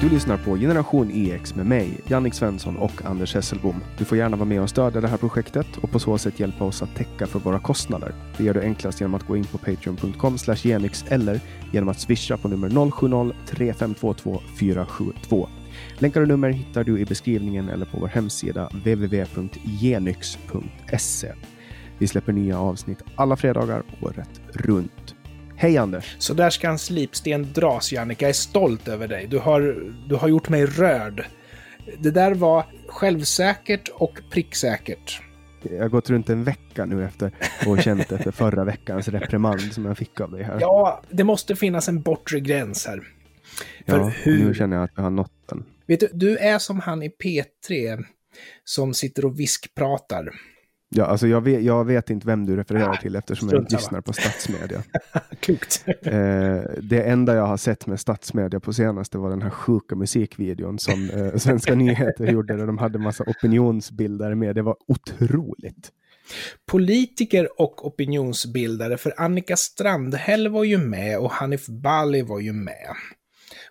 Du lyssnar på Generation EX med mig, Jannik Svensson och Anders Hesselbom. Du får gärna vara med och stödja det här projektet och på så sätt hjälpa oss att täcka för våra kostnader. Det gör du enklast genom att gå in på patreon.com genix eller genom att swisha på nummer 070-3522 472. Länkar och nummer hittar du i beskrivningen eller på vår hemsida www.genyx.se. Vi släpper nya avsnitt alla fredagar året runt. Hej Anders! Så där ska en slipsten dras, Jannica. Jag är stolt över dig. Du har, du har gjort mig rörd. Det där var självsäkert och pricksäkert. Jag har gått runt en vecka nu efter och känt efter förra veckans reprimand som jag fick av dig här. Ja, det måste finnas en bortre gräns här. För ja, hur... nu känner jag att jag har nått den. Vet du, du är som han i P3 som sitter och viskpratar. Ja, alltså jag vet, jag vet inte vem du refererar till eftersom jag inte lyssnar på statsmedia. Klokt. Eh, det enda jag har sett med statsmedia på senaste var den här sjuka musikvideon som eh, Svenska nyheter gjorde där de hade massa opinionsbildare med. Det var otroligt. Politiker och opinionsbildare, för Annika Strandhäll var ju med och Hanif Bali var ju med.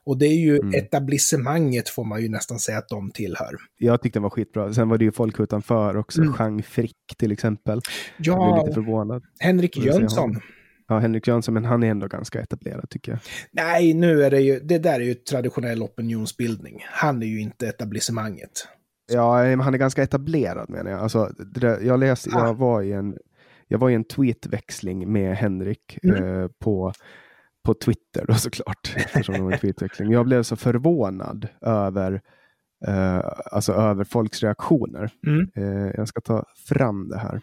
Och det är ju mm. etablissemanget får man ju nästan säga att de tillhör. Jag tyckte den var skitbra. Sen var det ju folk utanför också. Mm. Jean Frick till exempel. Ja, jag blev lite förvånad. Henrik Jönsson. Ja, Henrik Jönsson, men han är ändå ganska etablerad tycker jag. Nej, nu är det ju, det där är ju traditionell opinionsbildning. Han är ju inte etablissemanget. Ja, han är ganska etablerad menar jag. Alltså, där, jag, läste, ah. jag, var i en, jag var i en tweetväxling med Henrik mm. eh, på på Twitter då såklart, eftersom det var en tweetväxling. Jag blev så förvånad över, eh, alltså över folks reaktioner. Mm. Eh, jag ska ta fram det här.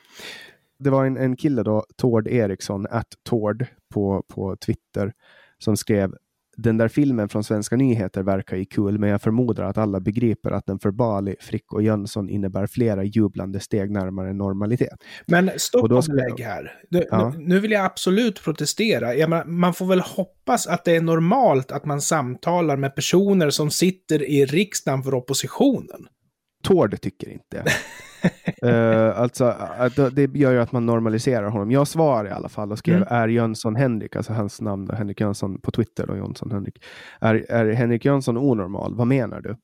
Det var en, en kille då, Tord Eriksson, at Tord på, på Twitter, som skrev den där filmen från Svenska nyheter verkar ju kul, men jag förmodar att alla begriper att den för Bali, Frick och Jönsson innebär flera jublande steg närmare normalitet. Men stopp och lägg här. Du, ja. nu, vill jag absolut protestera. Jag menar, man får väl hoppas att det är normalt att man samtalar med personer som sitter i riksdagen för oppositionen. Tord tycker inte. uh, alltså, det gör ju att man normaliserar honom. Jag svarade i alla fall och skrev mm. är Jönsson Henrik, alltså hans namn, Henrik Jönsson på Twitter, och Jönsson Henrik. Är, är Henrik Jönsson onormal? Vad menar du?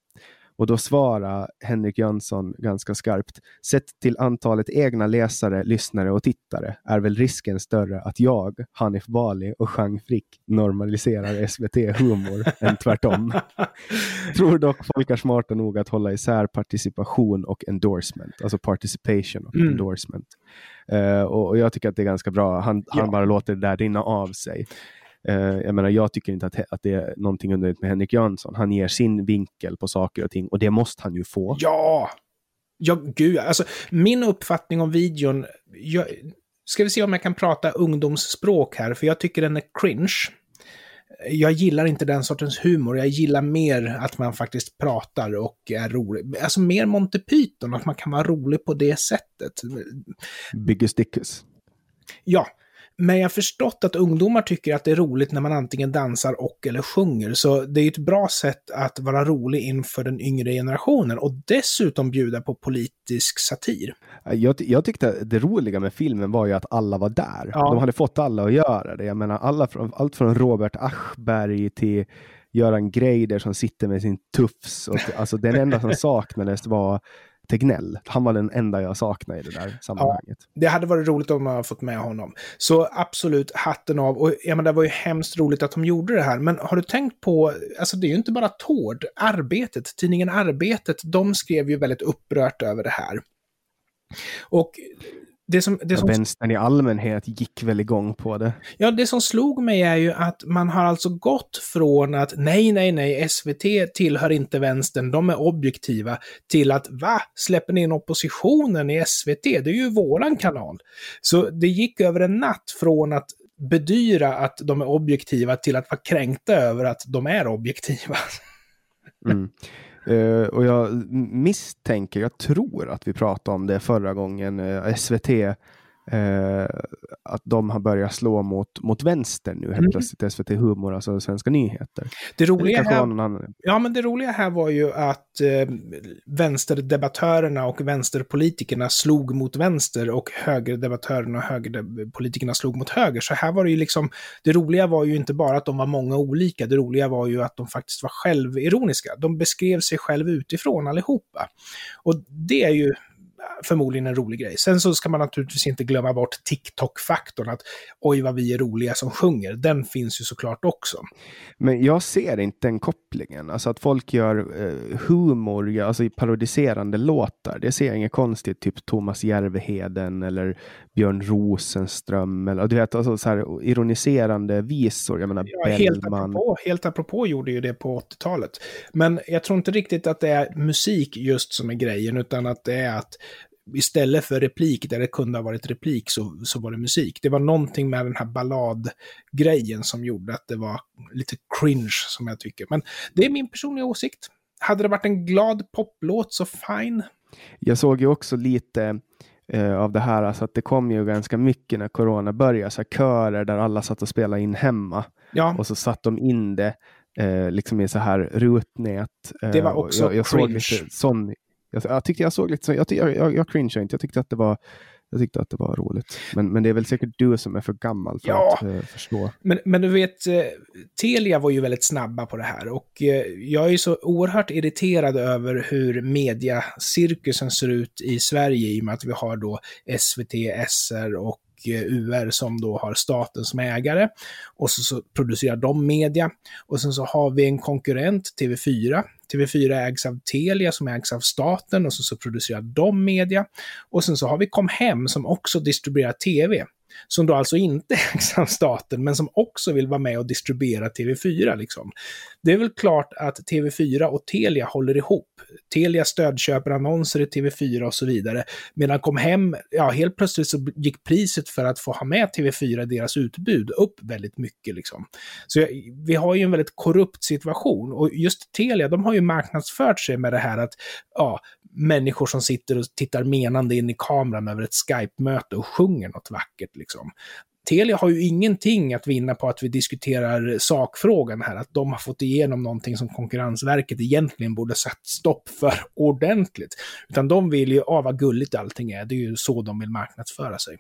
Och då svarar Henrik Jönsson ganska skarpt. Sett till antalet egna läsare, lyssnare och tittare är väl risken större att jag, Hanif Bali och Jean Frick normaliserar SVT-humor än tvärtom. Tror dock folk är smarta nog att hålla isär participation och endorsement, alltså participation och mm. endorsement. Uh, och, och, jag tycker att det är ganska bra. Han, ja. han bara låter det där rinna av sig. Uh, jag menar, jag tycker inte att, att det är någonting underligt med Henrik Jönsson. Han ger sin vinkel på saker och ting och det måste han ju få. Ja! Ja, gud. Alltså, min uppfattning om videon... Jag, ska vi se om jag kan prata ungdomsspråk här, för jag tycker den är cringe. Jag gillar inte den sortens humor. Jag gillar mer att man faktiskt pratar och är rolig. Alltså mer Monty Python, att man kan vara rolig på det sättet. Biggest Dickus. Ja, men jag har förstått att ungdomar tycker att det är roligt när man antingen dansar och eller sjunger. Så det är ett bra sätt att vara rolig inför den yngre generationen och dessutom bjuda på politisk satir. Jag, jag tyckte det roliga med filmen var ju att alla var där. Ja. De hade fått alla att göra det. Jag menar, alla från, allt från Robert Aschberg till Göran Greider som sitter med sin tufs. Och, alltså, den enda som saknades var Tegnell. Han var den enda jag saknade i det där sammanhanget. Ja, det hade varit roligt om man hade fått med honom. Så absolut, hatten av. Och ja, men det var ju hemskt roligt att de gjorde det här. Men har du tänkt på, alltså det är ju inte bara Tord, Arbetet, tidningen Arbetet, de skrev ju väldigt upprört över det här. Och det som, det som... Vänstern i allmänhet gick väl igång på det. Ja, det som slog mig är ju att man har alltså gått från att nej, nej, nej, SVT tillhör inte vänstern, de är objektiva, till att va, släpper ni in oppositionen i SVT? Det är ju våran kanal. Så det gick över en natt från att bedyra att de är objektiva till att vara kränkta över att de är objektiva. Mm. Uh, och jag misstänker, jag tror att vi pratade om det förra gången, eh, uh, SVT eh, att de har börjat slå mot, mot vänster nu helt Mm. plötsligt, SVT Humor, alltså Svenska nyheter. Det Det roliga, var här, ja, men det roliga här var ju att eh, vänsterdebattörerna och vänsterpolitikerna slog mot vänster och högerdebattörerna och högerpolitikerna slog mot höger. Så här var det ju liksom, det roliga var ju inte bara att de var många olika, det roliga var ju att de faktiskt var självironiska. De beskrev sig själv utifrån allihopa. Och det är ju förmodligen en rolig grej. Sen så ska man naturligtvis inte glömma bort TikTok-faktorn, att oj vad vi är roliga som sjunger. Den finns ju såklart också. Men jag ser inte den kopplingen. Alltså att folk gör eh, humor, alltså i parodiserande låtar. Det ser jag inget konstigt. Typ Thomas Järveheden eller Björn Rosenström. Eller, du vet, alltså så här ironiserande visor. Jag menar Ja, helt, Bellman. apropå, helt apropå gjorde ju det på 80-talet. Men jag tror inte riktigt att det är musik just som är grejen, utan att det är att istället för replik, där det kunde ha varit replik, så, så var det musik. Det var någonting med den här balladgrejen som gjorde att det var lite cringe, som jag tycker. Men det är min personliga åsikt. Hade det varit en glad poplåt så fine. Jag såg ju också lite eh, av det här, alltså att det kom ju ganska mycket när corona började, så körer där alla satt och spelade in hemma. Ja, Och så satt de in det eh, liksom i så här rutnät. Eh, Det var och också jag, jag såg cringe. lite sån. Jag, jag tyckte jag såg lite så. Jag, jag, jag, jag cringeade inte. Jag tyckte att det var. Jag tyckte att det var roligt. Men, men det är väl säkert du som är för gammal för Ja. att eh, förstå. Men, men du vet, eh, Telia var ju väldigt snabba på det här och eh, jag är ju så oerhört irriterad över hur mediacirkusen ser ut i Sverige i och med att vi har då SVT, SR och eh, UR som då har staten som ägare. Och så, så producerar de media. Och sen så har vi en konkurrent, TV4. TV4 ägs av Telia som ägs av staten och så, så producerar de media. Och sen så har vi Comhem som också distribuerar TV som då alltså inte ägs av staten, men som också vill vara med och distribuera TV4. Liksom. Det är väl klart att TV4 och Telia håller ihop. Telia stödköper annonser i TV4 och så vidare. Medan kom hem, ja helt plötsligt så gick priset för att få ha med TV4 i deras utbud upp väldigt mycket. Liksom. Så vi har ju en väldigt korrupt situation. Och just Telia, de har ju marknadsfört sig med det här att ja, människor som sitter och tittar menande in i kameran över ett Skype-möte och sjunger något vackert. Liksom. Telia har ju ingenting att vinna på att vi diskuterar sakfrågan här, att de har fått igenom någonting som Konkurrensverket egentligen borde satt stopp för ordentligt. Utan de vill ju, ja vad gulligt allting är, det är ju så de vill marknadsföra sig.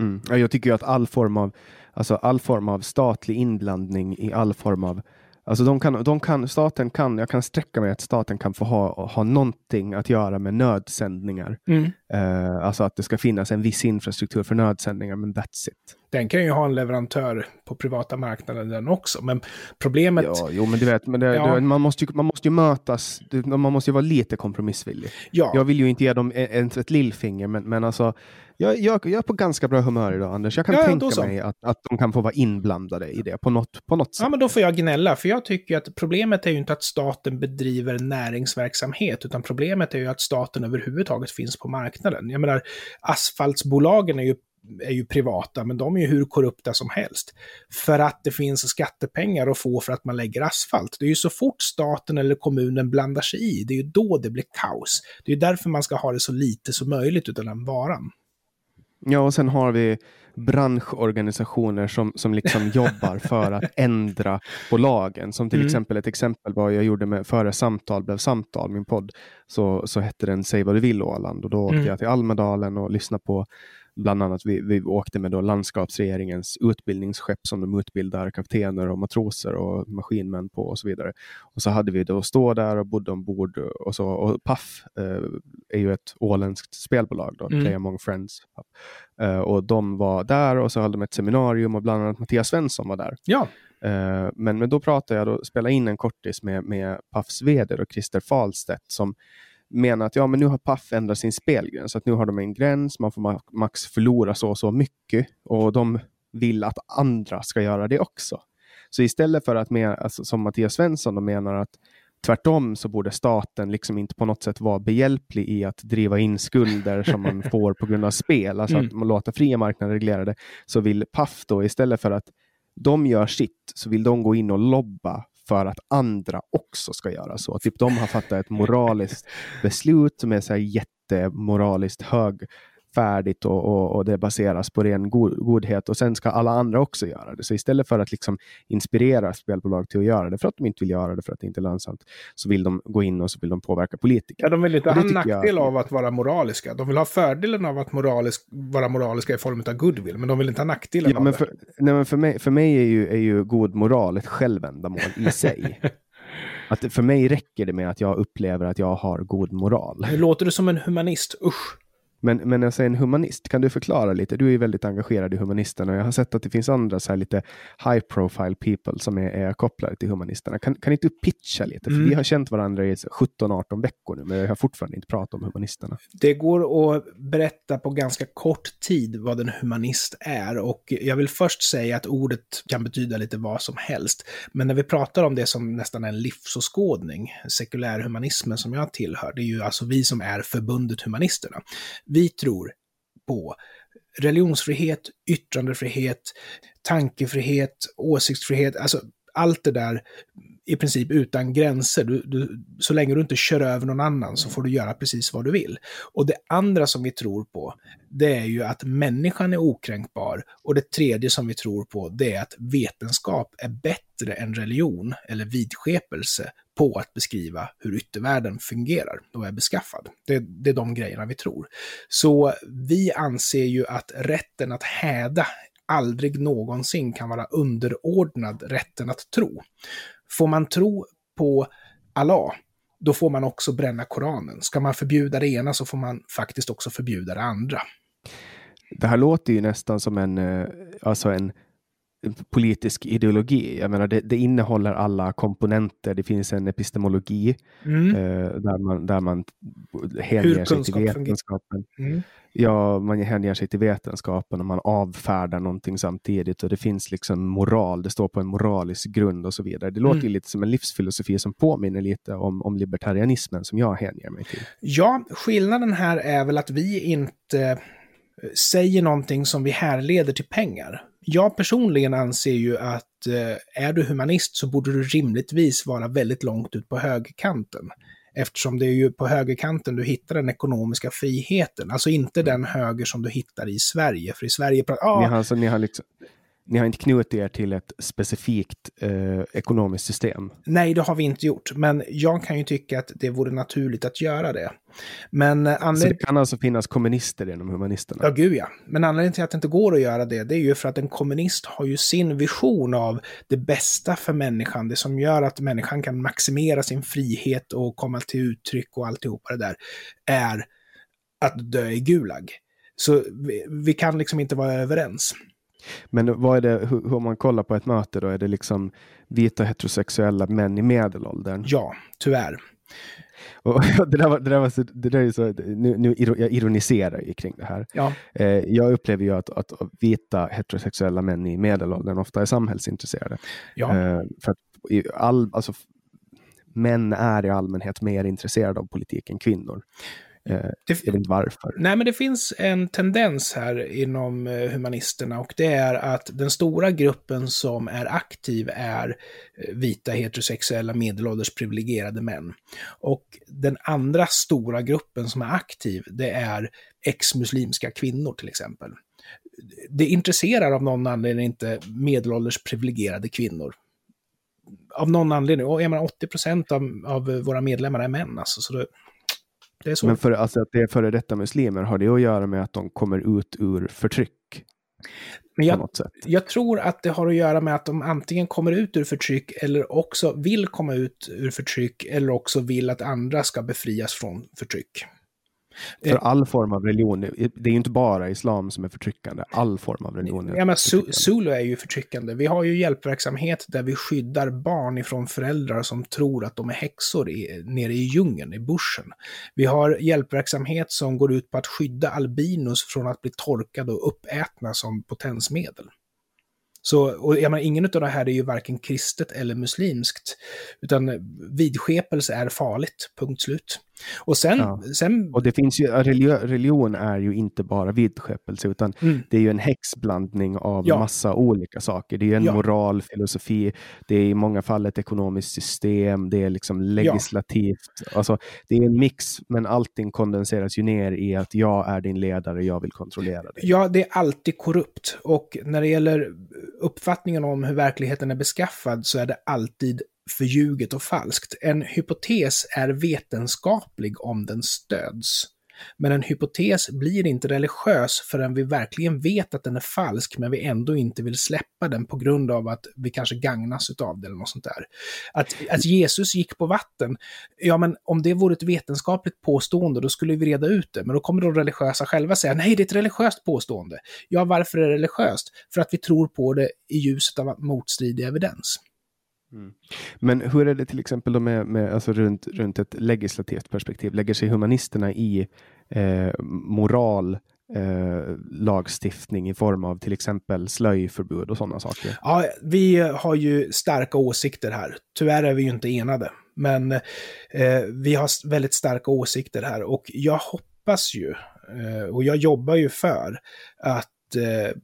Mm. Jag tycker ju att all form av, alltså all form av statlig inblandning i all form av Alltså de kan, de kan, staten kan, jag kan sträcka mig att staten kan få ha, ha någonting att göra med nödsändningar. Mm. Eh, alltså att det ska finnas en viss infrastruktur för nödsändningar, men that's it. Den kan ju ha en leverantör på privata marknaden den också, men problemet... Ja, jo, men du vet, men det, Ja. det, man, måste ju, man måste ju mötas, man måste ju vara lite kompromissvillig. ja. Jag vill ju inte ge dem ens ett lillfinger, men, men alltså, jag, jag, jag är på ganska bra humör idag, Anders. Jag kan Ja, tänka mig att, att de kan få vara inblandade i det på något, på något sätt. Ja, men då får jag gnälla, för jag tycker att problemet är ju inte att staten bedriver näringsverksamhet, utan problemet är ju att staten överhuvudtaget finns på marknaden. Jag menar, asfaltsbolagen är ju är ju privata, men de är ju hur korrupta som helst. För att det finns skattepengar att få för att man lägger asfalt. Det är ju så fort staten eller kommunen blandar sig i, det är ju då det blir kaos. Det är ju därför man ska ha det så lite som möjligt utav den varan. Ja, och sen har vi branschorganisationer som, som liksom jobbar för att ändra på lagen. Som till Mm. exempel ett exempel var jag gjorde med Före samtal blev samtal, min podd. Så, så hette den Säg vad du vill Åland och då åkte Mm. jag till Almedalen och lyssnade på bland annat, vi, vi åkte med då landskapsregeringens utbildningsskepp som de utbildar kaptener och matroser och maskinmän på och så vidare. Och så hade vi då stå där och bodde ombord och så. Och Paf eh, är ju ett åländskt spelbolag då, Mm. Play Among Friends. Eh, och de var där och så höll de ett seminarium och bland annat Mattias Svensson var där. Ja, Eh, men, men då pratade jag, då spelade in en kortis med, med Pafs vd och Christer Falstedt som menar att ja, men nu har Paf ändrat sin spelgräns. Så att nu har de en gräns, man får ma- max förlora så och så mycket och de vill att andra ska göra det också. Så istället för att, med, alltså, som Mattias Svensson de menar att tvärtom så borde staten liksom inte på något sätt vara behjälplig i att driva in skulder som man får på grund av spel, alltså Mm. att man låter fria marknaden reglera det, så vill Paf då istället för att de gör sitt så vill de gå in och lobba för att andra också ska göra så. Typ de har fattat ett moraliskt beslut som är så här jättemoraliskt hög färdigt och, och, och det baseras på ren god, godhet och sen ska alla andra också göra det. Så istället för att liksom inspirera spelbolag till att göra det för att de inte vill göra det för att det inte är lönsamt, så vill de gå in och så vill de påverka politiker. Ja, de vill inte ha nackdel jag... av att vara moraliska. De vill ha fördelen av att moralisk, vara moraliska i form av goodwill, men de vill inte ha nackdelen ja, av men det. För, nej, men för mig, för mig är, ju, är ju god moral ett självändamål i sig. Att för mig räcker det med att jag upplever att jag har god moral. Nu låter du som en humanist, usch. Men, men när jag säger en humanist, kan du förklara lite? Du är ju väldigt engagerad i humanisterna och jag har sett att det finns andra så här lite high profile people som är, är kopplade till humanisterna. Kan, kan inte du pitcha lite? För mm. vi har känt varandra i 17-18 veckor nu, men jag har fortfarande inte pratat om humanisterna. Det går att berätta på ganska kort tid vad en humanist är och jag vill först säga att ordet kan betyda lite vad som helst. Men när vi pratar om det som nästan en livsåskådning, sekulärhumanismen som jag tillhör, det är ju alltså vi som är förbundet humanisterna vi tror på religionsfrihet, yttrandefrihet, tankefrihet, åsiktsfrihet, alltså allt det där i princip utan gränser. Du, du, så länge du inte kör över någon annan så får du göra precis vad du vill. Och det andra som vi tror på, det är ju att människan är okränkbar. Och det tredje som vi tror på, det är att vetenskap är bättre än religion eller vidskepelse på att beskriva hur yttervärlden fungerar och är beskaffad. Det, det är de grejerna vi tror. Så vi anser ju att rätten att häda aldrig någonsin kan vara underordnad rätten att tro. Får man tro på Allah, då får man också bränna Koranen. Ska man förbjuda det ena så får man faktiskt också förbjuda det andra. Det här låter ju nästan som en, eh, alltså en politisk ideologi. Jag menar, det, det, innehåller alla komponenter. Det finns en epistemologi mm. eh, där, man, där man hänger sig till vetenskapen. Mm. Ja, man hänger sig till vetenskapen och man avfärdar någonting samtidigt och det finns liksom moral. Det står på en moralisk grund och så vidare. Det låter mm. lite som en livsfilosofi som påminner lite om, om libertarianismen som jag hänger mig till. Ja, skillnaden här är väl att vi inte säger någonting som vi härleder till pengar. Jag personligen anser ju att eh, är du humanist så borde du rimligtvis vara väldigt långt ut på högerkanten. Eftersom det är ju på högerkanten du hittar den ekonomiska friheten. Alltså inte mm. den höger som du hittar i Sverige. För i Sverige... Ah, ni, har, alltså, ni, har liksom, ni har inte knutit er till ett specifikt eh, ekonomiskt system? Nej, det har vi inte gjort. Men jag kan ju tycka att det vore naturligt att göra det. Men anled... Så det kan alltså finnas kommunister inom humanisterna? Ja, gud ja. Men anledningen till att det inte går att göra det, det är ju för att en kommunist har ju sin vision av det bästa för människan, det som gör att människan kan maximera sin frihet och komma till uttryck och alltihopa det där, är att dö i Gulag. Så vi, vi kan liksom inte vara överens. Men vad är det, hur, hur man kollar på ett möte då, är det liksom vita heterosexuella män i medelåldern? Ja, tyvärr. Och det, där var, det där var så, det där är så, nu, nu, jag ironiserar ju kring det här. Ja. Eh, jag upplever ju att, att vita heterosexuella män i medelåldern ofta är samhällsintresserade. Ja. Eh, för all, alltså, män är i allmänhet mer intresserade av politik än kvinnor. Eh, det, jag vet inte varför. Nej, men det finns en tendens här inom eh, humanisterna och det är att den stora gruppen som är aktiv är eh, vita heterosexuella medelålders privilegierade män. Och den andra stora gruppen som är aktiv, det är ex-muslimska kvinnor till exempel. Det intresserar av någon anledning inte medelålders privilegierade kvinnor av någon anledning. Och jag menar 80 procent av, av våra medlemmar är män. Alltså, så det. Men för alltså, att det är före detta muslimer, har det att göra med att de kommer ut ur förtryck? Men jag, jag, tror att det har att göra med att de antingen kommer ut ur förtryck eller också vill komma ut ur förtryck eller också vill att andra ska befrias från förtryck. För eh, all form av religion, det är ju inte bara islam som är förtryckande, all form av religion är Ja, men Zulu är ju förtryckande. Vi har ju hjälpverksamhet där vi skyddar barn ifrån föräldrar som tror att de är häxor i, nere i djungeln, i bushen. Vi har hjälpverksamhet som går ut på att skydda albinos från att bli torkade och uppätna som potensmedel. Så, och jag menar, ingen av det här är ju varken kristet eller muslimskt, utan vidskepelse är farligt, punkt slut. Och sen... Ja. sen Och det finns ju, religion, religion är ju inte bara vidskeppelse, utan mm, det är ju en häxblandning av Ja. massa olika saker. Det är ju en Ja. moral, filosofi, det är i många fall ett ekonomiskt system, det är liksom legislativt. Alltså, det är en mix, men allting kondenseras ju ner i att jag är din ledare, jag vill kontrollera dig. Ja, det är alltid korrupt. Och när det gäller uppfattningen om hur verkligheten är beskaffad så är det alltid förljuget och falskt. En hypotes är vetenskaplig om den stöds. Men en hypotes blir inte religiös förrän vi verkligen vet att den är falsk, men vi ändå inte vill släppa den på grund av att vi kanske gagnas av det eller något sånt där. Att, att Jesus gick på vatten, ja men om det vore ett vetenskapligt påstående, då skulle vi reda ut det. Men då kommer de religiösa själva säga, nej det är ett religiöst påstående. Ja, varför är det religiöst? För att vi tror på det i ljuset av motstridig evidens. Mm. Men hur är det till exempel då med, med alltså runt, runt ett legislativt perspektiv? Lägger sig humanisterna i eh, moral, eh, lagstiftning i form av till exempel slöjförbud och sådana saker? Ja, vi har ju starka åsikter här. Tyvärr är vi ju inte enade. Men eh, vi har väldigt starka åsikter här och jag hoppas ju, eh, och jag jobbar ju för, att eh,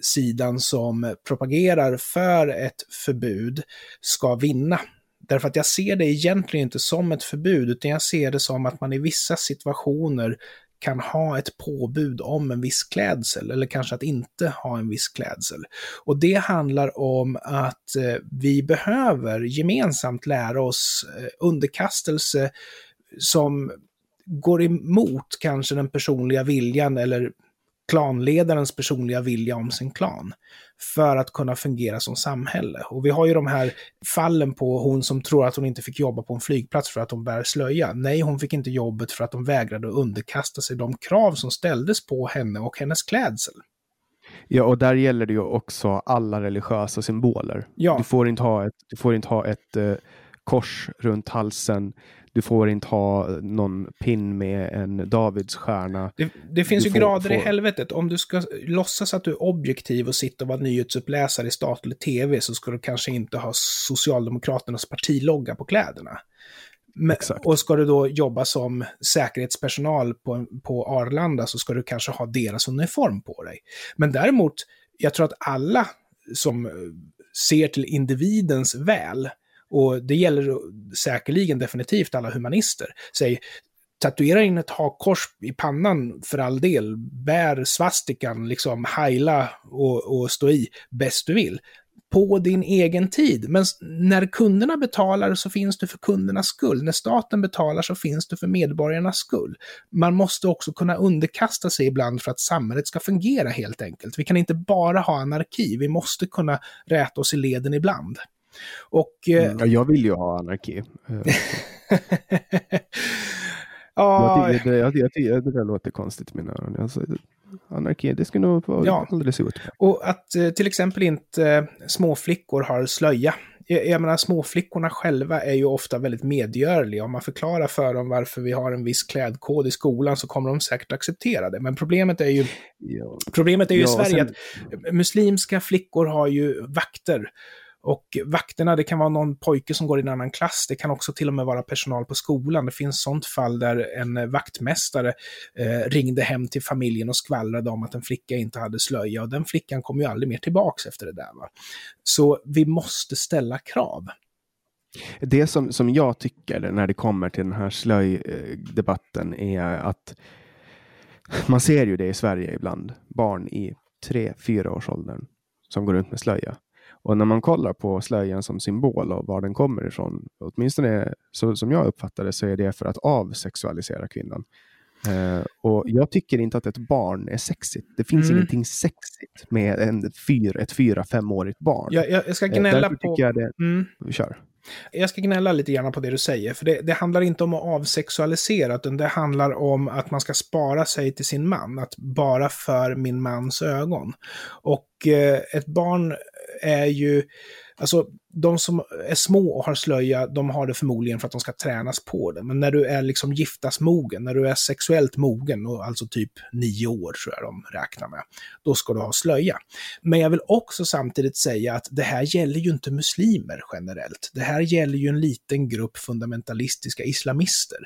sidan som propagerar för ett förbud ska vinna. Därför att jag ser det egentligen inte som ett förbud, utan jag ser det som att man i vissa situationer kan ha ett påbud om en viss klädsel, eller kanske att inte ha en viss klädsel. Och det handlar om att eh, vi behöver gemensamt lära oss eh, underkastelse som går emot kanske den personliga viljan eller klanledarens personliga vilja om sin klan för att kunna fungera som samhälle. Och vi har ju de här fallen på hon som tror att hon inte fick jobba på en flygplats för att hon bär slöja. Nej, hon fick inte jobbet för att de vägrade att underkasta sig de krav som ställdes på henne och hennes klädsel. Ja, och där gäller det ju också alla religiösa symboler. Ja. Du får inte ha ett, du får inte ha ett eh, kors runt halsen. Du får inte ha någon pin med en Davidsstjärna. Det, det finns Du ju får- grader i får- helvetet. Om du ska låtsas att du är objektiv och sitta och vara nyhetsuppläsare i statlig tv så ska du kanske inte ha Socialdemokraternas partilogga på kläderna. Men, och ska du då jobba som säkerhetspersonal på, på Arlanda så ska du kanske ha deras uniform på dig. Men däremot, jag tror att alla som eh, ser till individens väl, och det gäller säkerligen definitivt alla humanister, Säg, tatuera in ett hakkors i pannan för all del, bär svastikan, liksom heila och, och stå i bäst du vill. På din egen tid. Men när kunderna betalar så finns du för kundernas skull. När staten betalar så finns du för medborgarnas skull. Man måste också kunna underkasta sig ibland för att samhället ska fungera helt enkelt. Vi kan inte bara ha anarki, vi måste kunna räta oss i leden ibland. Och... eh, Ja, jag vill ju ha anarki. Eh, ja, jag, tycker, det, jag, jag, tycker- det där låter konstigt i mina öron. Alltså, anarki, det skulle nog vara Ja. alldeles ut. Och att eh, till exempel inte småflickor har slöja. Jag, jag menar, småflickorna själva är ju ofta väldigt medgörliga. Om man förklarar för dem varför vi har en viss klädkod i skolan så kommer de säkert acceptera det. Men problemet är ju, Ja. problemet är ju Ja, i Sverige sen- att muslimska flickor har ju vakter. Och vakterna, det kan vara någon pojke som går i en annan klass, det kan också till och med vara personal på skolan. Det finns sånt fall där en eh, vaktmästare eh, ringde hem till familjen och skvallrade om att en flicka inte hade slöja och den flickan kom ju aldrig mer tillbaks efter det där. Va? Så vi måste ställa krav. Det som, som jag tycker när det kommer till den här slöjdebatten eh, är att man ser ju det i Sverige ibland. Barn i tre, fyra års åldern som går runt med slöja. Och när man kollar på slöjan som symbol och var den kommer ifrån, åtminstone så, som jag uppfattar det, så är det för att avsexualisera kvinnan. Eh, och jag tycker inte att ett barn är sexigt. Det finns Mm. ingenting sexigt med en fyra, ett fyra, femårigt barn. Jag, jag, jag ska Eh, gnälla Därför på... jag det... Mm. Kör. Jag ska gnälla lite grann på det du säger, för det, det handlar inte om att avsexualisera, utan det handlar om att man ska spara sig till sin man, att bara för min mans ögon. Och eh, ett barn är ju Alltså, de som är små och har slöja, de har det förmodligen för att de ska tränas på det. Men när du är liksom giftasmogen, när du är sexuellt mogen, och alltså typ nio år tror jag de räknar med, då ska du ha slöja. Men jag vill också samtidigt säga att det här gäller ju inte muslimer generellt. Det här gäller ju en liten grupp fundamentalistiska islamister.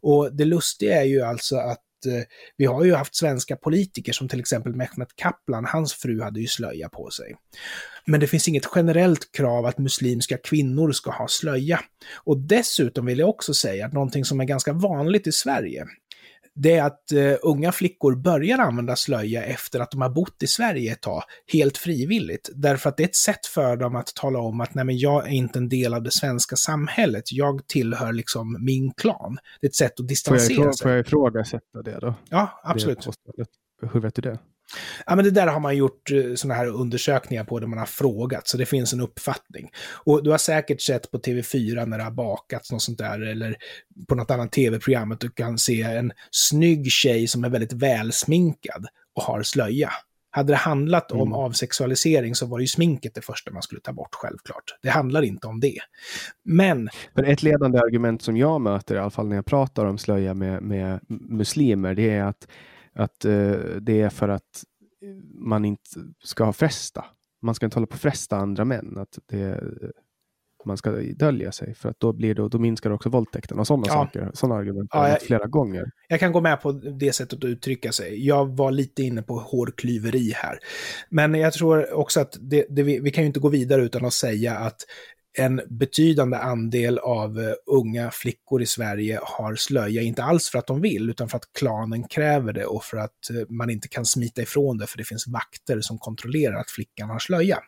Och det lustiga är ju alltså att Eh, vi har ju haft svenska politiker som till exempel Mehmet Kaplan, hans fru hade ju slöja på sig. Men det finns inget generellt krav att muslimska kvinnor ska ha slöja. Och dessutom vill jag också säga att någonting som är ganska vanligt i Sverige, det är att uh, unga flickor börjar använda slöja efter att de har bott i Sverige ett tag, helt frivilligt. Därför att det är ett sätt för dem att tala om att nej men jag är inte en del av det svenska samhället, jag tillhör liksom min klan. Det är ett sätt att distansera får jag, sig. Får jag ifrågasätta det då? Ja, absolut. Det Hur vet du det? Ja, men det där har man gjort sådana här undersökningar på där man har frågat, så det finns en uppfattning. Och du har säkert sett på TV4 när det har bakats något sånt där, eller på något annat tv-program, att du kan se en snygg tjej som är väldigt välsminkad och har slöja. Hade det handlat om Mm. avsexualisering så var det ju sminket det första man skulle ta bort, självklart. Det handlar inte om det. Men, Men ett ledande argument som jag möter, i alla fall när jag pratar om slöja med, med muslimer, det är att, att eh, det är för att man inte ska fresta. Man ska inte hålla på att fresta andra män. Att det, man ska dölja sig, för att då, blir det, då minskar också våldtäkten och sådana Ja. saker. Sådana argument har Ja, jag flera gånger. Jag kan gå med på det sättet att uttrycka sig. Jag var lite inne på hårklyveri här. Men jag tror också att det, det, vi, vi kan ju inte gå vidare utan att säga att en betydande andel av eh, unga flickor i Sverige har slöja, inte alls för att de vill, utan för att klanen kräver det och för att eh, man inte kan smita ifrån det, för det finns vakter som kontrollerar att flickan har slöja.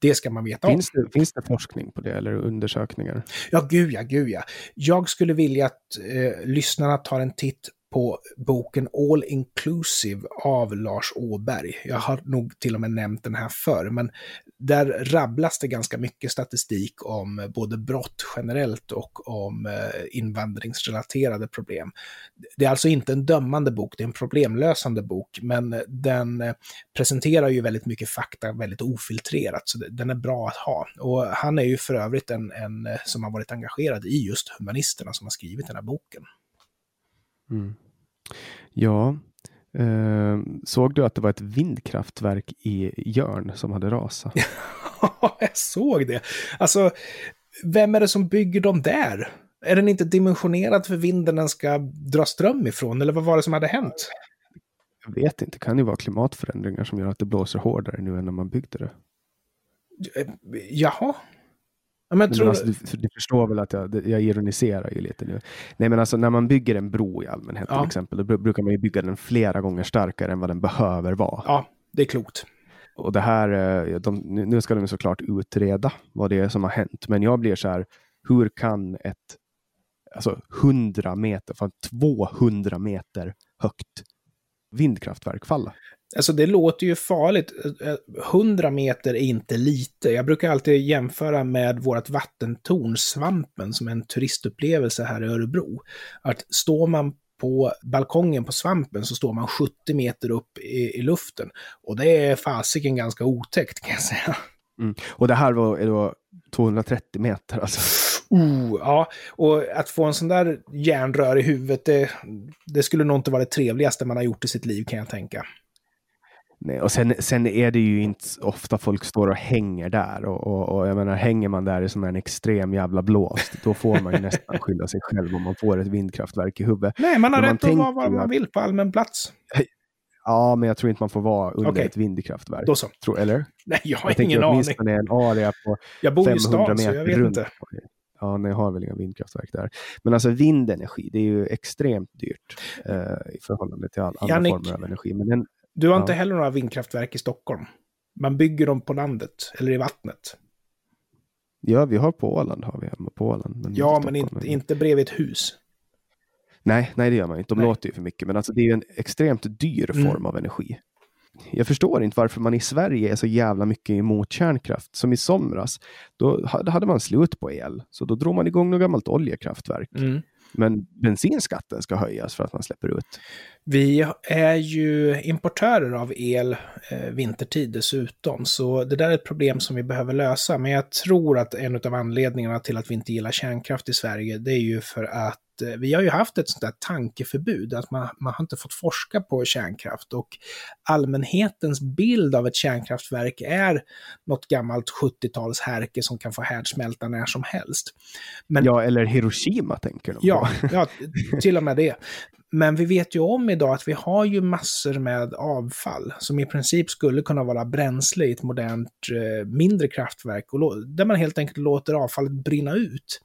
Det ska man veta om. Finns det, finns det forskning på det eller undersökningar? Ja, gud ja, gud ja. Jag skulle vilja att eh, lyssnarna tar en titt på boken All Inclusive av Lars Åberg. Jag har nog till och med nämnt den här förr, men där rabblas det ganska mycket statistik om eh, både brott generellt och om eh, invandringsrelaterade problem. Det är alltså inte en dömande bok, det är en problemlösande bok, men eh, den presenterar ju väldigt mycket fakta väldigt ofiltrerat, så den är bra att ha. Och han är ju för övrigt en, en som har varit engagerad i just humanisterna som har skrivit den här boken. Mm. Ja, eh, såg du att det var ett vindkraftverk i Jörn som hade rasat? Ja, jag såg det. Alltså, vem är det som bygger dem där? Är den inte dimensionerad för vinden den ska dra ström ifrån? Eller vad var det som hade hänt? Jag vet inte, det kan ju vara klimatförändringar som gör att det blåser hårdare nu än när man byggde det. Jaha? Ja, men Men tror... alltså, du, du förstår väl att jag, jag ironiserar ju lite nu. Nej men alltså när man bygger en bro i allmänhet Ja. till exempel, då bru- brukar man ju bygga den flera gånger starkare än vad den behöver vara. Ja, det är klokt. Och det här, eh, de, nu ska de såklart utreda vad det är som har hänt, men jag blir så här, hur kan ett alltså 100 meter, fan 200 meter högt vindkraftverk falla? Alltså det låter ju farligt. Eh, 100 meter är inte lite. Jag brukar alltid jämföra med vårt vattentorn Svampen som är en turistupplevelse här i Örebro. Att står man på balkongen på Svampen så står man 70 meter upp i, i luften. Och det är fasiken ganska otäckt kan jag säga. Mm. Och det här var då 230 meter alltså. Oh, ja, och att få en sån där järnrör i huvudet, det, det skulle nog inte vara det trevligaste man har gjort i sitt liv kan jag tänka. Nej, och sen, sen är det ju inte ofta folk står och hänger där. Och, och, och jag menar, hänger man där i sån här en extrem jävla blåst, då får man ju nästan skylla sig själv om man får ett vindkraftverk i huvudet. Nej, man har Men man rätt att vara vad man vill på allmän plats. Ja, men jag tror inte man får vara under Okej. ett vindkraftverk. Då så. Tror, eller? Nej, jag har Jag ingen aning. åtminstone en area på Jag bor i 500 stan, så jag vet runt. inte. Ja, nej, jag har väl inga vindkraftverk där. Men alltså vindenergi, det är ju extremt dyrt eh, i förhållande till all, andra Jannik. former av energi. Men den, Du har Ja. inte heller några vindkraftverk i Stockholm. Man bygger dem på landet, eller i vattnet. ja, vi har på Åland, har vi hemma på Åland. Men Ja, men inte, inte bredvid ett hus. Nej, nej, det gör man inte. De Nej. låter ju för mycket. Men alltså, det är ju en extremt dyr Mm. form av energi. Jag förstår inte varför man i Sverige är så jävla mycket emot kärnkraft. Som i somras, då hade man slut på el. Så då drog man igång något gammalt oljekraftverk. Mm. Men bensinskatten ska höjas för att man släpper ut. Vi är ju importörer av el eh, vintertid dessutom, så det där är ett problem som vi behöver lösa. Men jag tror att en av anledningarna till att vi inte gillar kärnkraft i Sverige, det är ju för att vi har ju haft ett sånt där tankeförbud, att man, man har inte fått forska på kärnkraft och allmänhetens bild av ett kärnkraftverk är något gammalt 70-tals härke som kan få härdsmälta när som helst. Men, ja, eller Hiroshima tänker de på. Ja, ja, till och med det. Men vi vet ju om idag att vi har ju massor med avfall som i princip skulle kunna vara bränsle i ett modernt eh, mindre kraftverk och där man helt enkelt låter avfallet brinna ut.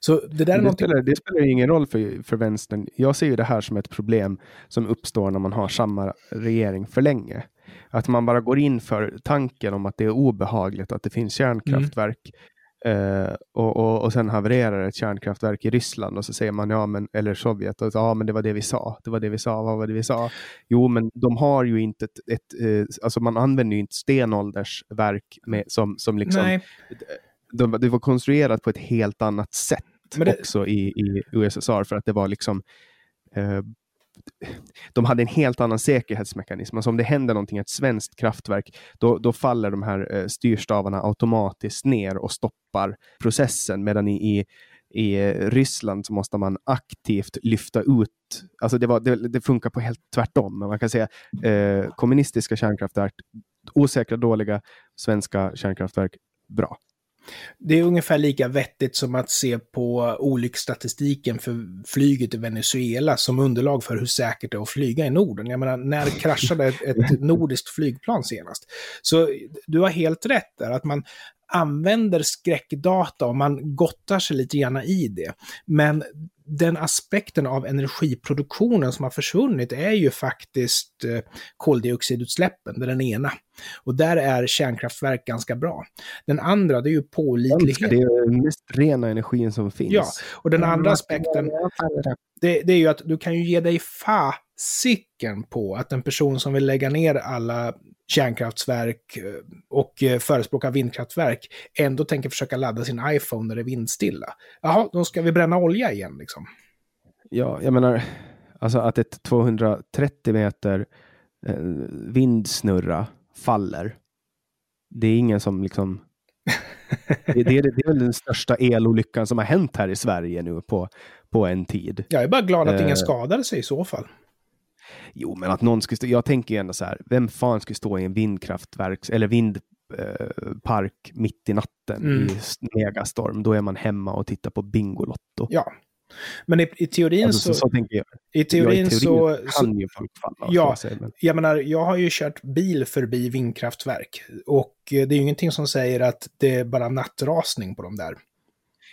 Så det, där är det, spelar, det spelar ingen roll för, för vänstern. Jag ser ju det här som ett problem som uppstår när man har samma regering för länge. Att man bara går in för tanken om att det är obehagligt att det finns kärnkraftverk. Mm. Uh, och, och, och sen havererar ett kärnkraftverk i Ryssland och så säger man ja, men, eller Sovjet, och ja men det var det vi sa, det var det vi sa, vad var det vi sa? Jo, men de har ju inte ett, ett uh, alltså man använder ju inte stenåldersverk med, som, som liksom, Nej. De, det var konstruerat på ett helt annat sätt det... också i, i USSR för att det var liksom uh, de hade en helt annan säkerhetsmekanism. Alltså om det händer någonting i ett svenskt kraftverk, då, då faller de här eh, styrstavarna automatiskt ner och stoppar processen. Medan i, i, i eh, Ryssland så måste man aktivt lyfta ut, alltså det, var, det, det funkar på helt tvärtom. Man kan säga eh, kommunistiska kärnkraftverk, osäkra, dåliga, svenska kärnkraftverk, bra. Det är ungefär lika vettigt som att se på olycksstatistiken för flyget i Venezuela som underlag för hur säkert det är att flyga i Norden. Jag menar, när kraschade ett, ett nordiskt flygplan senast? Så du har helt rätt där, att man använder skräckdata och man gottar sig lite grann i det. Men den aspekten av energiproduktionen som har försvunnit är ju faktiskt eh, koldioxidutsläppen, det är den ena. Och där är kärnkraftverk ganska bra. Den andra, det är ju pålitlighet. Det är den mest rena energin som finns. Ja, och den andra aspekten, det, det är ju att du kan ju ge dig fasiken på att en person som vill lägga ner alla kärnkraftverk eh, och eh, förespråkar vindkraftverk ändå tänker försöka ladda sin iPhone när det är vindstilla. Jaha, då ska vi bränna olja igen liksom. Ja, jag menar, alltså att ett 230 meter eh, vindsnurra faller. Det är ingen som liksom... det, det, det, är väl den största elolyckan som har hänt här i Sverige nu på, på en tid. Jag är bara glad att ingen skadade sig i så fall. Jo, men att någon skulle stå, jag tänker ju ändå så här, vem fan skulle stå i en vindkraftverk eller vindpark eh, mitt i natten mm. i megastorm? Då är man hemma och tittar på Bingolotto. Ja. Men i, i teorin alltså, så... så, tänker jag. I teorin, ja, i teorin så... kan ju folk falla. Ja, jag, men... jag menar, jag har ju kört bil förbi vindkraftverk. Och det är ju ingenting som säger att det är bara nattrasning på de där.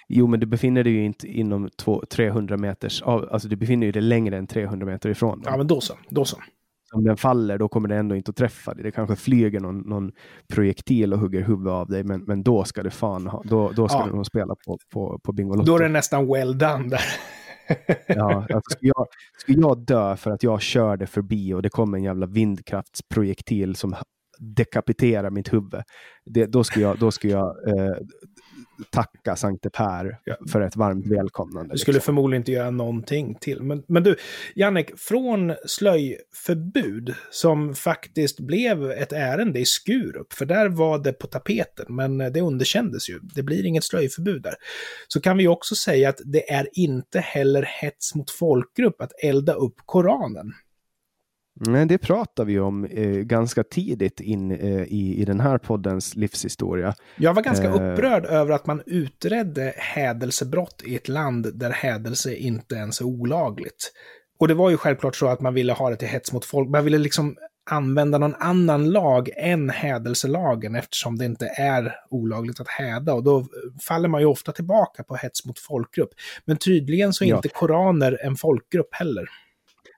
Jo, men du befinner dig ju inte inom 300 meters, alltså du befinner dig längre än 300 meter ifrån. Dem. Ja, men då så. Då så. Om den faller, då kommer det ändå inte att träffa dig. Det kanske flyger någon, någon projektil och hugger huvudet av dig, men, men då ska du fan ha, då, då ska ja. du nog spela på, på, på Bingolotto. Då är det nästan well done där. ja, alltså ska, jag, ska jag dö för att jag körde förbi och det kom en jävla vindkraftsprojektil som dekapiterar mitt huvud, det, då ska jag, då ska jag eh, tacka Sankte Per för ett varmt välkomnande. Du skulle liksom. förmodligen inte göra någonting till. Men, men du, Jannik, från slöjförbud som faktiskt blev ett ärende i Skurup, för där var det på tapeten, men det underkändes ju. Det blir inget slöjförbud där. Så kan vi också säga att det är inte heller hets mot folkgrupp att elda upp Koranen. Nej, det pratar vi om eh, ganska tidigt in eh, i, i den här poddens livshistoria. Jag var ganska eh, upprörd över att man utredde hädelsebrott i ett land där hädelse inte ens är olagligt. Och det var ju självklart så att man ville ha det till hets mot folk. Man ville liksom använda någon annan lag än hädelselagen eftersom det inte är olagligt att häda. Och då faller man ju ofta tillbaka på hets mot folkgrupp. Men tydligen så är ja. inte koraner en folkgrupp heller.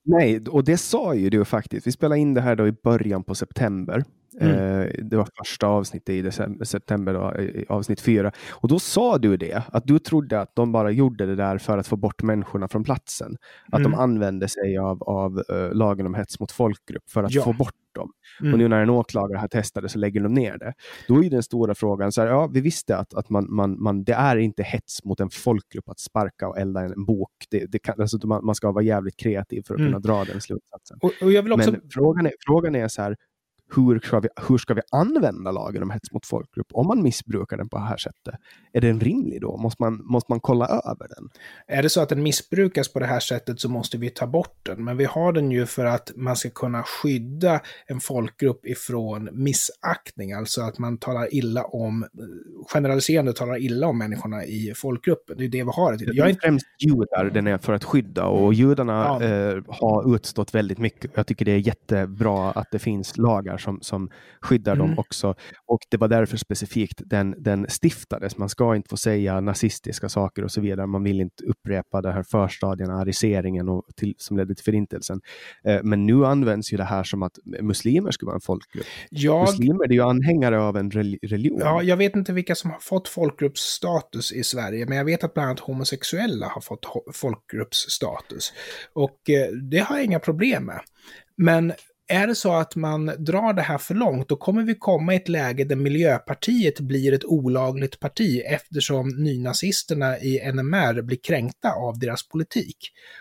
Nej, och det sa ju du faktiskt. Vi spelade in det här då i början på september. Mm. Eh, det var första avsnittet i december, september, då, avsnitt fyra. Och då sa du det, att du trodde att de bara gjorde det där för att få bort människorna från platsen. Att mm. de använde sig av, av uh, lagen om hets mot folkgrupp för att ja. få bort dem. Mm. Och nu när en åklagare har testat det så lägger de ner det. Då är den stora frågan, så här, ja vi visste att, att man, man, man, det är inte hets mot en folkgrupp att sparka och elda en bok. Det, det kan, alltså, man, man ska vara jävligt kreativ för att mm. kunna dra den slutsatsen. Och, och också... Men frågan är, frågan är så här, hur ska, vi, hur ska vi använda lagen om hets mot folkgrupp om man missbrukar den på det här sättet? Är den rimlig då? Måste man, måste man kolla över den? Är det så att den missbrukas på det här sättet så måste vi ta bort den. Men vi har den ju för att man ska kunna skydda en folkgrupp ifrån missaktning, alltså att man talar illa om, generaliserande talar illa om människorna i folkgruppen. Det är det vi har det. Jag är inte... främst judar den är för att skydda och judarna ja. eh, har utstått väldigt mycket. Jag tycker det är jättebra att det finns lagar som, som skyddar mm. dem också. Och det var därför specifikt den, den stiftades. Man ska inte få säga nazistiska saker och så vidare. Man vill inte upprepa de här förstadierna, ariseringen och till, som ledde till förintelsen. Eh, men nu används ju det här som att muslimer skulle vara en folkgrupp. Jag... Muslimer är ju anhängare av en religion. Ja, jag vet inte vilka som har fått folkgruppsstatus i Sverige, men jag vet att bland annat homosexuella har fått folkgruppsstatus. Och eh, det har jag inga problem med. Men är det så att man drar det här för långt, då kommer vi komma i ett läge där Miljöpartiet blir ett olagligt parti eftersom nynazisterna i NMR blir kränkta av deras politik.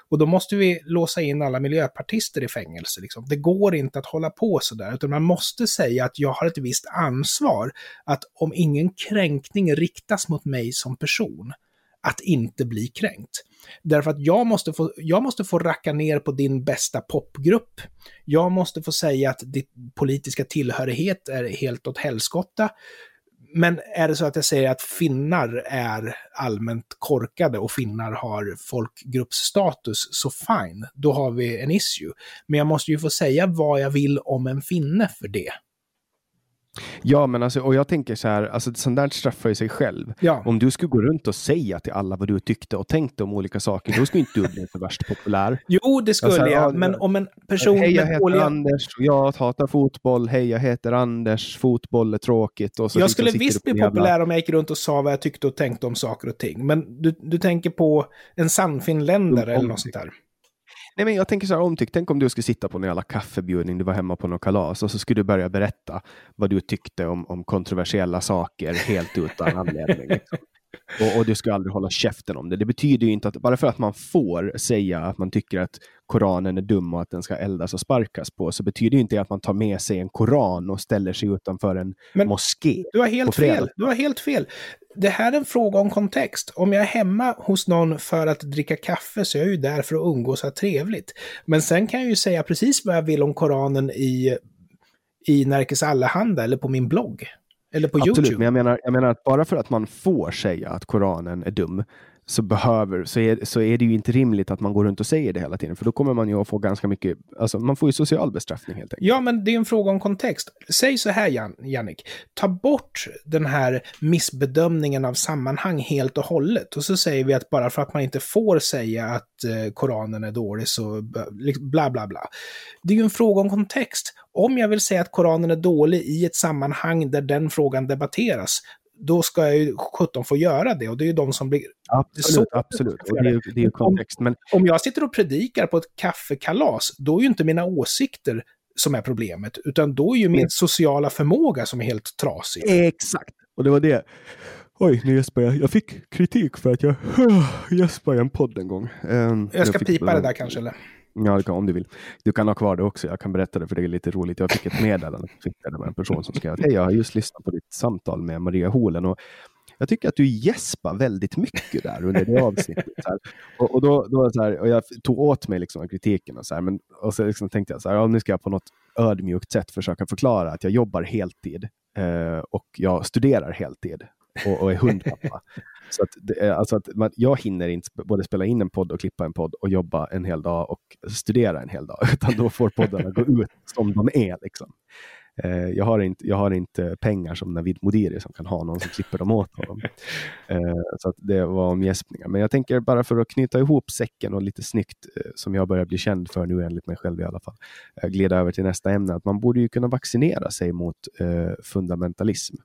Och då måste vi låsa in alla miljöpartister i fängelse. Liksom. Det går inte att hålla på sådär, utan man måste säga att jag har ett visst ansvar att om ingen kränkning riktas mot mig som person, att inte bli kränkt. Därför att jag måste, få, jag måste få racka ner på din bästa popgrupp. Jag måste få säga att din politiska tillhörighet är helt åt helskotta. Men är det så att jag säger att finnar är allmänt korkade och finnar har folkgruppsstatus, så fine, då har vi en issue. Men jag måste ju få säga vad jag vill om en finne för det. Ja, men alltså, och jag tänker så här, alltså sånt där straffar ju sig själv. Ja. Om du skulle gå runt och säga till alla vad du tyckte och tänkte om olika saker, då skulle inte du bli så värst populär. Jo, det skulle alltså, jag, men om en person Hej, jag heter dåliga... Anders och jag hatar fotboll. Hej, jag heter Anders, fotboll är tråkigt. Och så jag skulle visst bli populär jävla... om jag gick runt och sa vad jag tyckte och tänkte om saker och ting. Men du, du tänker på en sannfinländare eller något sånt där. Nej, men jag tänker så här omtyckt. Tänk om du skulle sitta på en jävla kaffebjudning, du var hemma på något kalas och så skulle du börja berätta vad du tyckte om, om kontroversiella saker helt utan anledning. Liksom. Och, och, du ska aldrig hålla käften om det. Det betyder ju inte att bara för att man får säga att man tycker att Koranen är dum och att den ska eldas och sparkas på, så betyder det inte att man tar med sig en Koran och ställer sig utanför en Men moské. Du har helt fel. Du har helt fel. Det här är en fråga om kontext. Om jag är hemma hos någon för att dricka kaffe så är jag ju där för att umgås och ha trevligt. Men sen kan jag ju säga precis vad jag vill om Koranen i, i Närkes Allehanda eller på min blogg. Eller på Absolut, YouTube. men jag menar, jag menar att bara för att man får säga att Koranen är dum, så, behöver, så, är, så är det ju inte rimligt att man går runt och säger det hela tiden, för då kommer man ju att få ganska mycket, alltså man får ju social bestraffning helt enkelt. Ja, men det är en fråga om kontext. Säg så här, Jan, Jannik, ta bort den här missbedömningen av sammanhang helt och hållet, och så säger vi att bara för att man inte får säga att eh, Koranen är dålig så liksom, bla bla bla. Det är ju en fråga om kontext. Om jag vill säga att Koranen är dålig i ett sammanhang där den frågan debatteras, då ska jag ju 17 få göra det. Och det är ju de som blir... Absolut, absolut. Och det är, det är kontext. Men... Om, om jag sitter och predikar på ett kaffekalas, då är ju inte mina åsikter som är problemet, utan då är ju min sociala förmåga som är helt trasig. Exakt, och det var det. Oj, nu gäspar jag. Jag fick kritik för att jag gäspade i en podd en gång. Um, jag ska jag pipa det där kanske, eller? Ja, om du vill. Du kan ha kvar det också. Jag kan berätta det för det är lite roligt. Jag fick ett meddelande med en person som skrev att hej, jag har just lyssnat på ditt samtal med Maria Holen och jag tycker att du gäspar väldigt mycket där under det avsnittet. Så och, och, då, då så här, och jag tog åt mig liksom kritiken och så, här, men, och så liksom tänkte jag så här, ja, nu ska jag på något ödmjukt sätt försöka förklara att jag jobbar heltid eh, och jag studerar heltid och, och är hundpappa. Så att, det, alltså att man, jag hinner inte både spela in en podd och klippa en podd och jobba en hel dag och studera en hel dag, utan då får poddarna gå ut som de är. Liksom. Eh, jag, har inte, jag har inte pengar som Navid Modiri som kan ha någon som klipper dem åt honom. Eh, så det var om gäspningar. Men jag tänker bara för att knyta ihop säcken och lite snyggt, eh, som jag börjar bli känd för nu enligt mig själv i alla fall, eh, glida över till nästa ämne, att man borde ju kunna vaccinera sig mot eh, fundamentalism.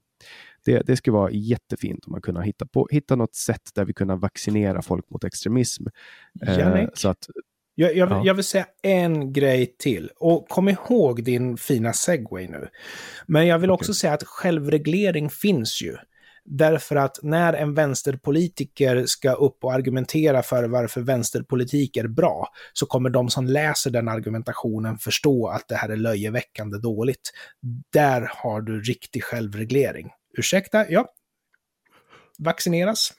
Det, det skulle vara jättefint om man kunde hitta, på, hitta något sätt där vi kunde vaccinera folk mot extremism. Eh, så att jag, jag, ja. jag, vill säga en grej till. Och kom ihåg din fina segway nu. Men jag vill okay. också säga att självreglering finns ju. Därför att när en vänsterpolitiker ska upp och argumentera för varför vänsterpolitik är bra, så kommer de som läser den argumentationen förstå att det här är löjeväckande dåligt. Där har du riktig självreglering. Ursäkta, ja. Vaccineras.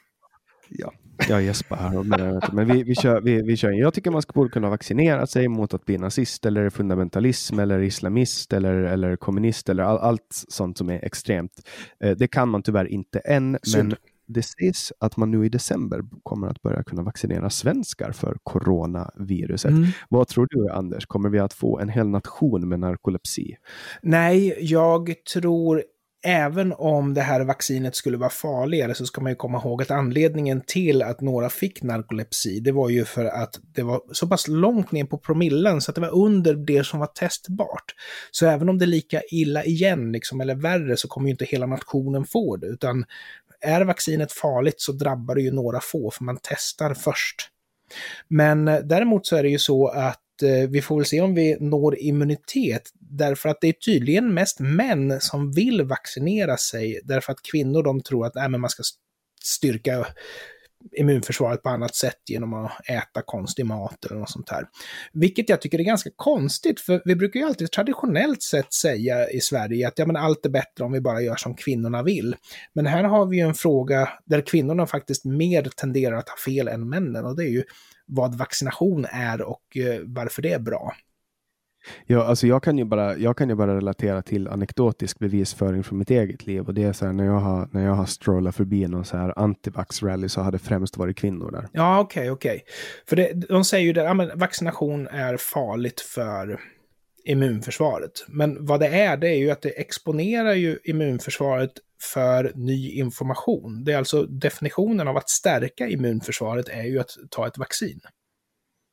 Ja, jag gäspar här. Men vi, vi, kör, vi, vi kör. Jag tycker man borde kunna vaccinera sig mot att bli nazist eller fundamentalism eller islamist eller, eller kommunist eller all, allt sånt som är extremt. Eh, det kan man tyvärr inte än, Synd. men det sägs att man nu i december kommer att börja kunna vaccinera svenskar för coronaviruset. Mm. Vad tror du, Anders? Kommer vi att få en hel nation med narkolepsi? Nej, jag tror även om det här vaccinet skulle vara farligare så ska man ju komma ihåg att anledningen till att några fick narkolepsi, det var ju för att det var så pass långt ner på promillen så att det var under det som var testbart. Så även om det är lika illa igen, liksom, eller värre, så kommer ju inte hela nationen få det, utan är vaccinet farligt så drabbar det ju några få, för man testar först. Men eh, däremot så är det ju så att Eh, vi får väl se om vi når immunitet, därför att det är tydligen mest män som vill vaccinera sig, därför att kvinnor de tror att äh, men man ska styrka immunförsvaret på annat sätt genom att äta konstig mat eller något sånt här. Vilket jag tycker är ganska konstigt, för vi brukar ju alltid traditionellt sett säga i Sverige att ja, men allt är bättre om vi bara gör som kvinnorna vill. Men här har vi ju en fråga där kvinnorna faktiskt mer tenderar att ha fel än männen och det är ju vad vaccination är och eh, varför det är bra. Ja, alltså jag kan ju bara, jag kan ju bara relatera till anekdotisk bevisföring från mitt eget liv och det är så här när jag har, när jag har strollat förbi någon så här antivax-rally så har det främst varit kvinnor där. Ja, okej, okay, okej. Okay. För det, de säger ju att ja, vaccination är farligt för immunförsvaret. Men vad det är, det är ju att det exponerar ju immunförsvaret för ny information. Det är alltså definitionen av att stärka immunförsvaret är ju att ta ett vaccin.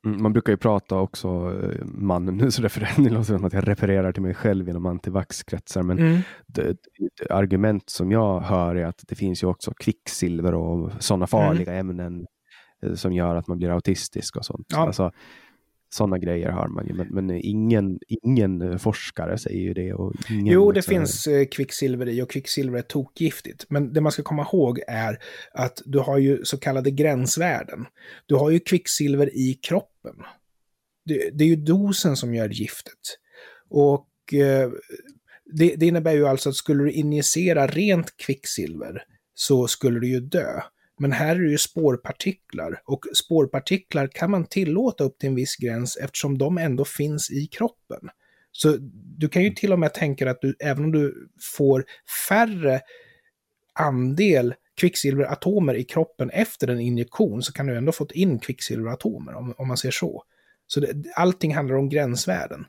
Mm, man brukar ju prata också, eh, man, nu så refererar, det som att jag refererar till mig själv inom antivaxkretsar, men mm. det, det, argument som jag hör är att det finns ju också kvicksilver och sådana mm. farliga mm. ämnen eh, som gör att man blir autistisk och sånt. Ja. Alltså, sådana grejer hör man ju, men, men, ingen, ingen eh, forskare säger ju det. Och ingen, jo, det liksom, finns eh, kvicksilver i och kvicksilver är tokgiftigt. Men det man ska komma ihåg är att du har ju så kallade gränsvärden. Du har ju kvicksilver i kroppen. Det, det är ju dosen som gör giftet. Och eh, det, det innebär ju alltså att skulle du injicera rent kvicksilver så skulle du ju dö. Men här är det ju spårpartiklar och spårpartiklar kan man tillåta upp till en viss gräns eftersom de ändå finns i kroppen. Så du kan ju till och med tänka att du, även om du får färre andel kvicksilveratomer i kroppen efter en injektion så kan du ändå fått in kvicksilveratomer om, om man ser så. Så det, allting handlar om gränsvärden.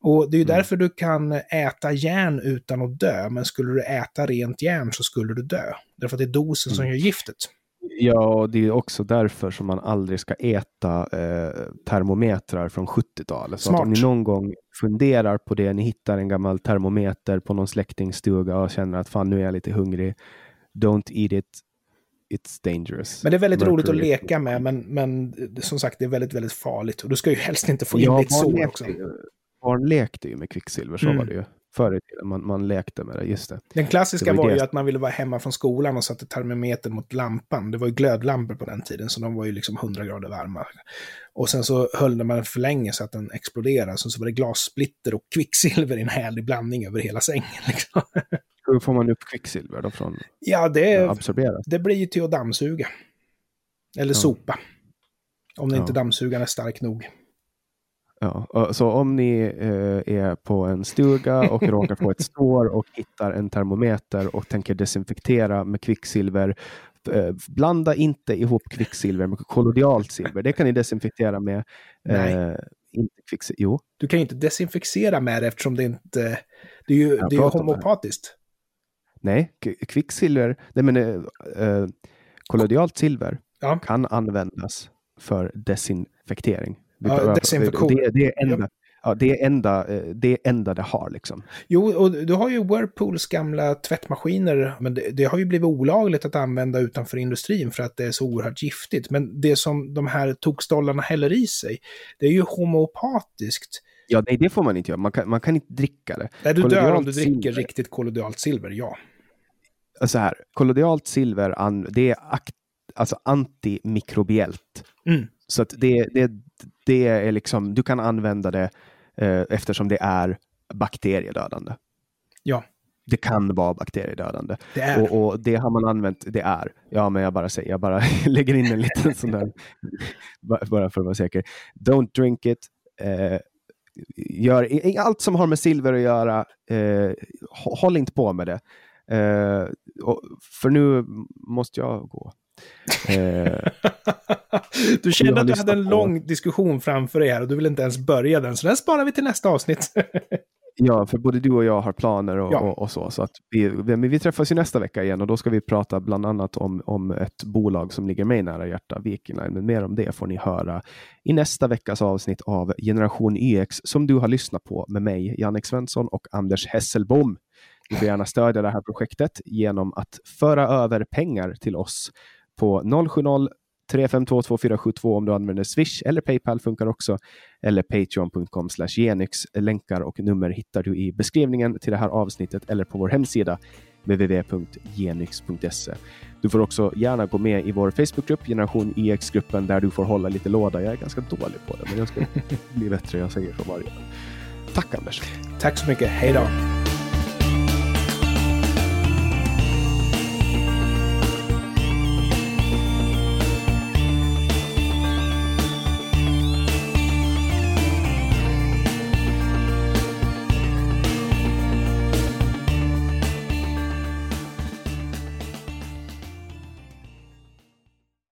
Och det är ju mm. därför du kan äta järn utan att dö, men skulle du äta rent järn så skulle du dö. Därför att det är dosen mm. som gör giftet. Ja, och det är också därför som man aldrig ska äta eh, termometrar från 70-talet. Så om ni någon gång funderar på det, ni hittar en gammal termometer på någon släktingstuga och känner att fan nu är jag lite hungrig. Don't eat it. It's dangerous. Men det är väldigt Mercury. roligt att leka med, men, men som sagt det är väldigt, väldigt farligt. Och du ska ju helst inte få in ja, ditt sår också. Barn lekte ju med kvicksilver, så mm. var det ju förr i tiden. Man, man lekte med det, just det. Den klassiska det var, var ju att man ville vara hemma från skolan och satte termometern mot lampan. Det var ju glödlampor på den tiden, så de var ju liksom 100 grader varma. Och sen så höll man för länge så att den exploderade, så, så var det glassplitter och kvicksilver i en härlig blandning över hela sängen. Liksom. Hur får man upp kvicksilver då från Ja, det, det blir ju till att dammsuga. Eller ja. sopa. Om ja. inte dammsugaren är stark nog. Ja, så om ni eh, är på en stuga och råkar få ett sår och hittar en termometer och tänker desinfektera med kvicksilver, eh, blanda inte ihop kvicksilver med kollodialt silver. Det kan ni desinfektera med. Eh, inte kvicksilver. Jo. Du kan ju inte desinficera med det eftersom det inte... Det är ju, det är homopatiskt. Nej, kvicksilver, nej men eh, kollodialt silver ja. kan användas för desinfektering. Ja, desinfektion. Det, det, är enda, ja, det är enda det, är enda det har liksom. Jo, och du har ju Whirlpools gamla tvättmaskiner, men det, det, har ju blivit olagligt att använda utanför industrin för att det är så oerhört giftigt. Men det som de här tokstollarna häller i sig, det är ju homopatiskt. Ja, nej, det får man inte göra. Man kan, man kan inte dricka det. Nej, du dör om du dricker silver. riktigt kollodialt silver, ja. Så här, kollodialt silver, det är akt, alltså antimikrobiellt. Mm. Så att det, det, det är liksom, du kan använda det eh, eftersom det är bakteriedödande. Ja. Det kan vara bakteriedödande. Det är. Och, och, det har man använt, det är. Ja, men jag bara säger, jag bara lägger in en liten sån där, bara för att vara säker. Don't drink it. Eh, gör allt som har med silver att göra, eh, håll inte på med det. Eh, och, för nu måste jag gå. Eh, du kände att du hade en lång diskussion framför dig här och du vill inte ens börja den, så den sparar vi till nästa avsnitt. ja, för både du och jag har planer och, ja. och, och så. så att vi, vi, vi, träffas ju nästa vecka igen och då ska vi prata bland annat om, om ett bolag som ligger mig nära hjärta, Viking Men mer om det får ni höra i nästa veckas avsnitt av Generation YX som du har lyssnat på med mig, Jannik Svensson och Anders Hesselbom. Du får gärna stödja det här projektet genom att föra över pengar till oss på 070 3522472 om du använder Swish eller Paypal funkar också. Eller patreon.com genyx. Länkar och nummer hittar du i beskrivningen till det här avsnittet eller på vår hemsida www.genyx.se. Du får också gärna gå med i vår Facebookgrupp, Generation EX-gruppen, där du får hålla lite låda. Jag är ganska dålig på det, men jag ska bli bättre. Jag säger så varje dag. Tack Anders. Tack så mycket. Hej då.